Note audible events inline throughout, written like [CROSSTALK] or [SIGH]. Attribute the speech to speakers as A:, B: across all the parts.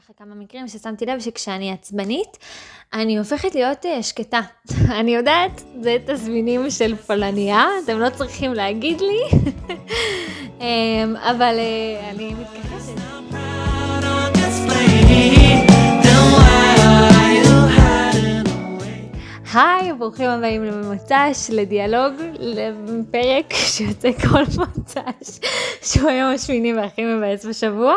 A: ככה כמה מקרים ששמתי לב שכשאני עצבנית, אני הופכת להיות uh, שקטה. [LAUGHS] אני יודעת, זה תזמינים של פולניה, אתם לא צריכים להגיד לי, um, [LAUGHS] אבל uh, אני מתכחשת. ברוכים הבאים לממוצש, לדיאלוג, לפרק שיוצא כל מוצ"ש, שהוא היום השמיני והכי מבאס בשבוע.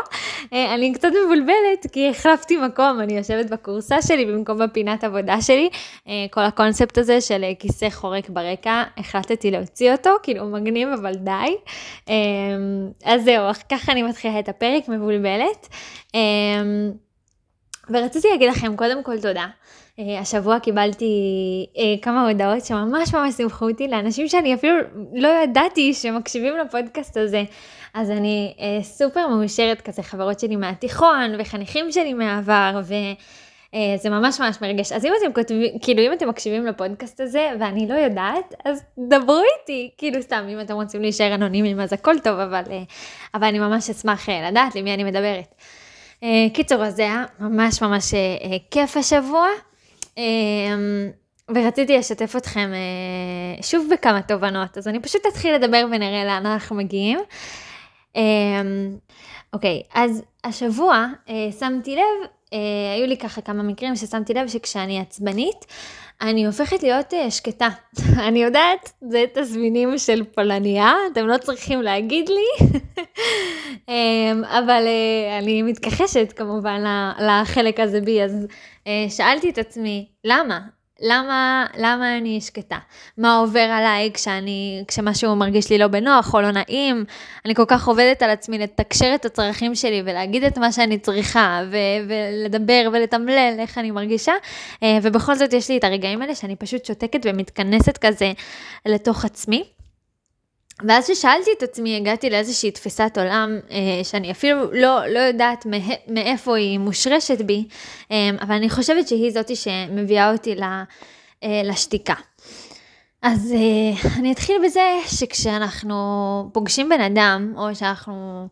A: אה, אני קצת מבולבלת כי החלפתי מקום, אני יושבת בכורסה שלי במקום בפינת עבודה שלי. אה, כל הקונספט הזה של אה, כיסא חורק ברקע, החלטתי להוציא אותו, כאילו מגניב אבל די. אז זהו, ככה אני מתחילה את הפרק, מבולבלת. ורציתי להגיד לכם קודם כל תודה. אה, השבוע קיבלתי אה, כמה הודעות שממש ממש שמחו אותי לאנשים שאני אפילו לא ידעתי שמקשיבים לפודקאסט הזה. אז אני אה, סופר מאושרת כזה, חברות שלי מהתיכון וחניכים שלי מהעבר, וזה ממש ממש מרגש. אז אם אתם כותבים, כאילו אם אתם מקשיבים לפודקאסט הזה ואני לא יודעת, אז דברו איתי, כאילו סתם, אם אתם רוצים להישאר אנונימיים אז הכל טוב, אבל, אבל אני ממש אשמח לדעת למי אני מדברת. קיצור, אז זה היה ממש ממש כיף השבוע. אמ, ורציתי לשתף אתכם אה, שוב בכמה תובנות, אז אני פשוט אתחיל לדבר ונראה לאן אנחנו מגיעים. אמ, אוקיי, אז השבוע אה, שמתי לב, אה, היו לי ככה כמה מקרים ששמתי לב שכשאני עצבנית, אני הופכת להיות שקטה. [LAUGHS] אני יודעת, זה תזמינים של פולניה, אתם לא צריכים להגיד לי, [LAUGHS] אמ, אבל אני מתכחשת כמובן לחלק הזה בי, אז אה, שאלתי את עצמי, למה? למה, למה אני שקטה? מה עובר עליי כשאני, כשמשהו מרגיש לי לא בנוח או לא נעים? אני כל כך עובדת על עצמי לתקשר את הצרכים שלי ולהגיד את מה שאני צריכה ו- ולדבר ולתמלל איך אני מרגישה, אה, ובכל זאת יש לי את הרגעים האלה שאני פשוט שותקת ומתכנסת כזה לתוך עצמי. ואז כששאלתי את עצמי, הגעתי לאיזושהי תפיסת עולם, אה, שאני אפילו לא, לא יודעת מאיפה היא מושרשת בי, אה, אבל אני חושבת שהיא זאתי שמביאה אותי אה, לשתיקה. אז אה, אני אתחיל בזה שכשאנחנו פוגשים בן אדם, או שאנחנו,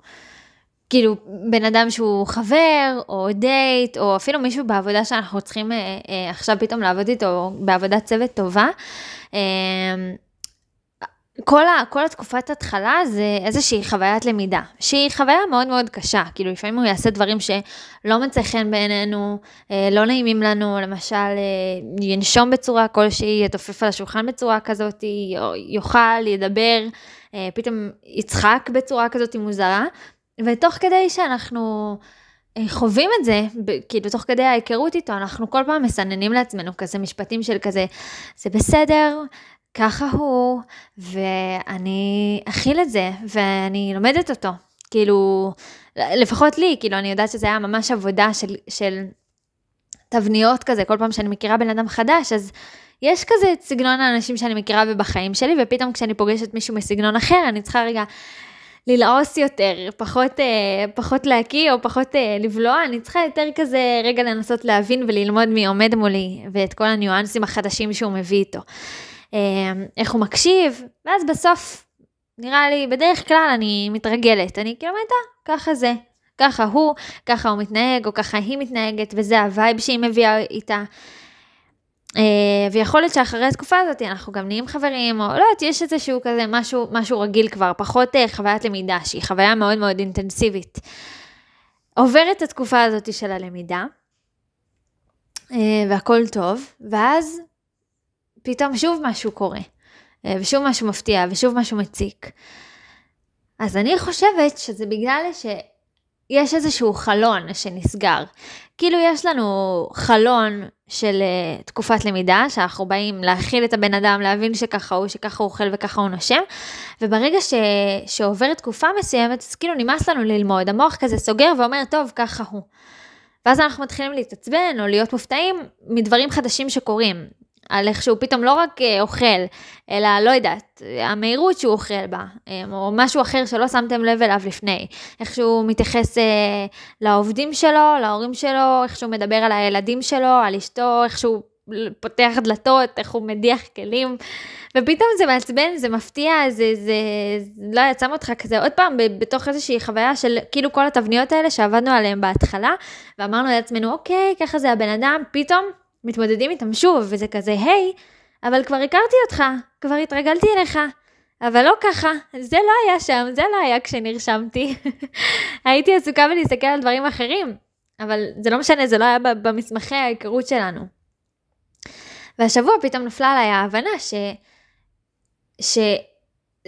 A: כאילו, בן אדם שהוא חבר, או דייט, או אפילו מישהו בעבודה שאנחנו צריכים אה, אה, עכשיו פתאום לעבוד איתו בעבודת צוות טובה, אה, כל, ה, כל התקופת התחלה זה איזושהי חוויית למידה, שהיא חוויה מאוד מאוד קשה, כאילו לפעמים הוא יעשה דברים שלא מצא חן בעינינו, אה, לא נעימים לנו, למשל אה, ינשום בצורה כלשהי, יתופף על השולחן בצורה כזאת, יאכל, ידבר, אה, פתאום יצחק בצורה כזאת מוזרה, ותוך כדי שאנחנו... חווים את זה, כאילו תוך כדי ההיכרות איתו, אנחנו כל פעם מסננים לעצמנו כזה משפטים של כזה, זה בסדר, ככה הוא, ואני אכיל את זה, ואני לומדת אותו. כאילו, לפחות לי, כאילו, אני יודעת שזה היה ממש עבודה של, של תבניות כזה, כל פעם שאני מכירה בן אדם חדש, אז יש כזה את סגנון האנשים שאני מכירה ובחיים שלי, ופתאום כשאני פוגשת מישהו מסגנון אחר, אני צריכה רגע ללעוס יותר, פחות, אה, פחות להקיא או פחות אה, לבלוע, אני צריכה יותר כזה רגע לנסות להבין וללמוד מי עומד מולי, ואת כל הניואנסים החדשים שהוא מביא איתו. אמ, איך הוא מקשיב, ואז בסוף, נראה לי, בדרך כלל אני מתרגלת, אני כאילו אומרת, אה, ככה זה, ככה הוא, ככה הוא מתנהג, או ככה היא מתנהגת, וזה ה vibe שהיא מביאה איתה. אה, ויכול להיות שאחרי התקופה הזאת אנחנו גם נהיים חברים, או לא יודעת, יש איזשהו כזה משהו, משהו רגיל כבר, פחות אה, חוויית למידה, שהיא חוויה מאוד מאוד אינטנסיבית. עוברת התקופה הזאת של הלמידה, והכל טוב, ואז פתאום שוב משהו קורה, אה, ושוב משהו מפתיע, ושוב משהו מציק. אז אני חושבת שזה בגלל שיש איזשהו חלון שנסגר. כאילו יש לנו חלון של uh, תקופת למידה, שאנחנו באים להכיל את הבן אדם, להבין שככה הוא, שככה הוא אוכל וככה הוא נושם, וברגע ש... שעוברת תקופה מסוימת, אז כאילו נמאס לנו ללמוד, המוח כזה סוגר ואומר, טוב, ככה הוא. ואז אנחנו מתחילים להתעצבן או להיות מופתעים מדברים חדשים שקורים. על איך שהוא פתאום לא רק אה, אוכל, אלא לא יודעת, המהירות שהוא אוכל בה, אה, או משהו אחר שלא שמתם לב אליו לפני, איך שהוא מתייחס אה, לעובדים שלו, להורים שלו, איך שהוא מדבר על הילדים שלו, על אשתו, איך שהוא פותח דלתות, איך הוא מדיח כלים, ופתאום זה מעצבן, זה מפתיע, זה, זה, זה לא יצם אותך כזה. עוד פעם בתוך איזושהי חוויה של כאילו כל התבניות האלה שעבדנו עליהן בהתחלה, ואמרנו לעצמנו, אוקיי, ככה זה הבן אדם, פתאום מתמודדים איתם שוב, וזה כזה, היי, אבל כבר הכרתי אותך, כבר התרגלתי אליך. אבל לא ככה, זה לא היה שם, זה לא היה כשנרשמתי. [LAUGHS] הייתי עסוקה בלהסתכל על דברים אחרים, אבל זה לא משנה, זה לא היה במסמכי ההיכרות שלנו. והשבוע פתאום נפלה עליי ההבנה ש...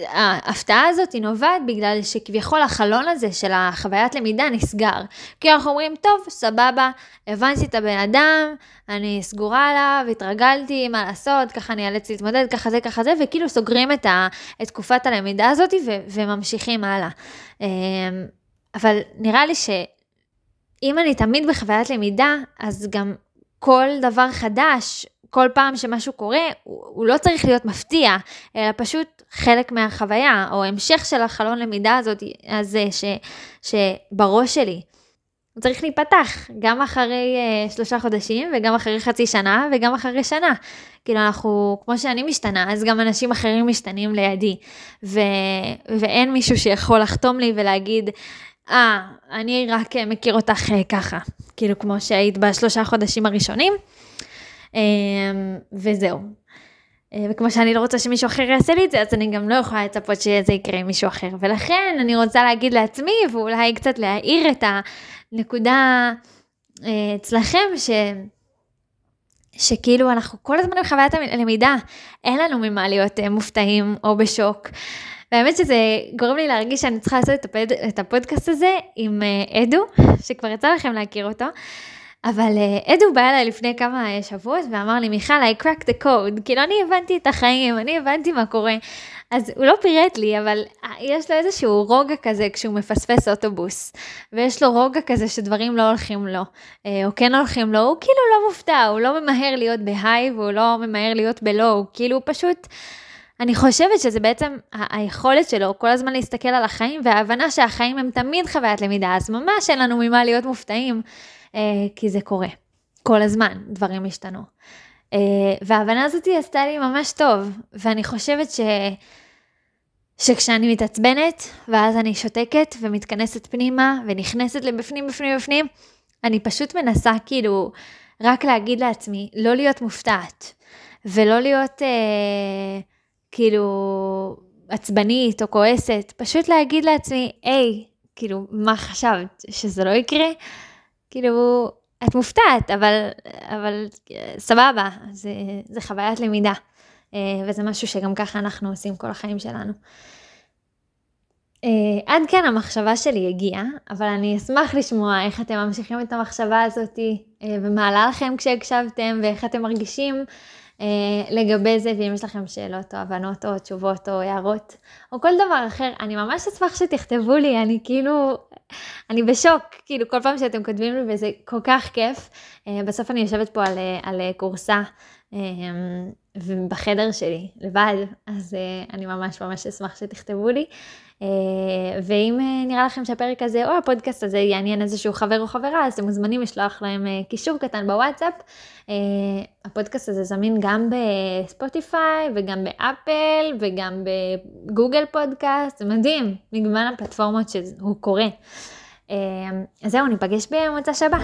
A: שההפתעה הזאת היא נובעת בגלל שכביכול החלון הזה של החוויית למידה נסגר. כי אנחנו אומרים, טוב, סבבה, הבנתי את הבן אדם, אני סגורה עליו, התרגלתי, מה לעשות, ככה אני אאלץ להתמודד, ככה זה, ככה זה, וכאילו סוגרים את, ה, את תקופת הלמידה הזאת ו, וממשיכים הלאה. אמ, אבל נראה לי שאם אני תמיד בחוויית למידה, אז גם כל דבר חדש כל פעם שמשהו קורה, הוא, הוא לא צריך להיות מפתיע, אלא פשוט חלק מהחוויה, או המשך של החלון למידה הזאת, הזה ש, שבראש שלי. הוא צריך להיפתח, גם אחרי uh, שלושה חודשים, וגם אחרי חצי שנה, וגם אחרי שנה. כאילו אנחנו, כמו שאני משתנה, אז גם אנשים אחרים משתנים לידי. ו, ואין מישהו שיכול לחתום לי ולהגיד, אה, ah, אני רק מכיר אותך uh, ככה, כאילו כמו שהיית בשלושה חודשים הראשונים. אמ, וזהו. אה, וכמו שאני לא רוצה שמישהו אחר יעשה לי את זה, אז אני גם לא יכולה לצפות שזה יקרה עם מישהו אחר. ולכן אני רוצה להגיד לעצמי, ואולי קצת להאיר את הנקודה אה, אצלכם, ש... שכאילו אנחנו כל הזמן עם חוויית הלמידה, אין לנו ממה להיות אה, מופתעים או בשוק. והאמת שזה גורם לי להרגיש שאני צריכה לעשות את, הפוד, את הפודקאסט הזה עם אדו, שכבר יצא לכם להכיר אותו. אבל אדו בא אליי לפני כמה uh, שבועות ואמר לי, מיכל, I cracked the code, כאילו אני הבנתי את החיים, אני הבנתי מה קורה. אז הוא לא פירט לי, אבל uh, יש לו איזשהו רוגע כזה כשהוא מפספס אוטובוס, ויש לו רוגע כזה שדברים לא הולכים לו, או כן הולכים לו, הוא כאילו לא מופתע, הוא לא ממהר להיות בהיי והוא לא ממהר להיות בלואו, כאילו הוא פשוט... אני חושבת שזה בעצם היכולת שלו כל הזמן להסתכל על החיים וההבנה שהחיים הם תמיד חוויית למידה, אז ממש אין לנו ממה להיות מופתעים. אה, כי זה קורה. כל הזמן דברים השתנו. אה, וההבנה הזאת עשתה לי ממש טוב, ואני חושבת ש... שכשאני מתעצבנת, ואז אני שותקת ומתכנסת פנימה, ונכנסת לבפנים, בפנים, בפנים, אני פשוט מנסה כאילו רק להגיד לעצמי, לא להיות מופתעת, ולא להיות אה, כאילו עצבנית או כועסת, פשוט להגיד לעצמי, היי, כאילו, מה חשבת, שזה לא יקרה? כאילו, את מופתעת, אבל, אבל סבבה, זה, זה חוויית למידה. אה, וזה משהו שגם ככה אנחנו עושים כל החיים שלנו. אה, עד כאן המחשבה שלי הגיעה, אבל אני אשמח לשמוע איך אתם ממשיכים את המחשבה הזאת אה, ומה עלה לכם כשהקשבתם ואיך אתם מרגישים לגבי זה, ואם יש לכם שאלות או הבנות או תשובות או הערות או כל דבר אחר, אני ממש אשמח שתכתבו לי, אני כאילו, אני בשוק, כאילו כל פעם שאתם כותבים לי וזה כל כך כיף. אה, בסוף אני יושבת פה על, אה, על אה, קורסה ובחדר שלי לבד, אז אני ממש ממש אשמח שתכתבו לי. ואם נראה לכם שהפרק הזה או הפודקאסט הזה יעניין איזשהו חבר או חברה, אז אתם מוזמנים לשלוח להם קישור קטן בוואטסאפ. הפודקאסט הזה זמין גם בספוטיפיי וגם באפל וגם בגוגל פודקאסט, זה מדהים, מגוון הפלטפורמות שהוא קורא. אז זהו, ניפגש במוצ"ש הבא.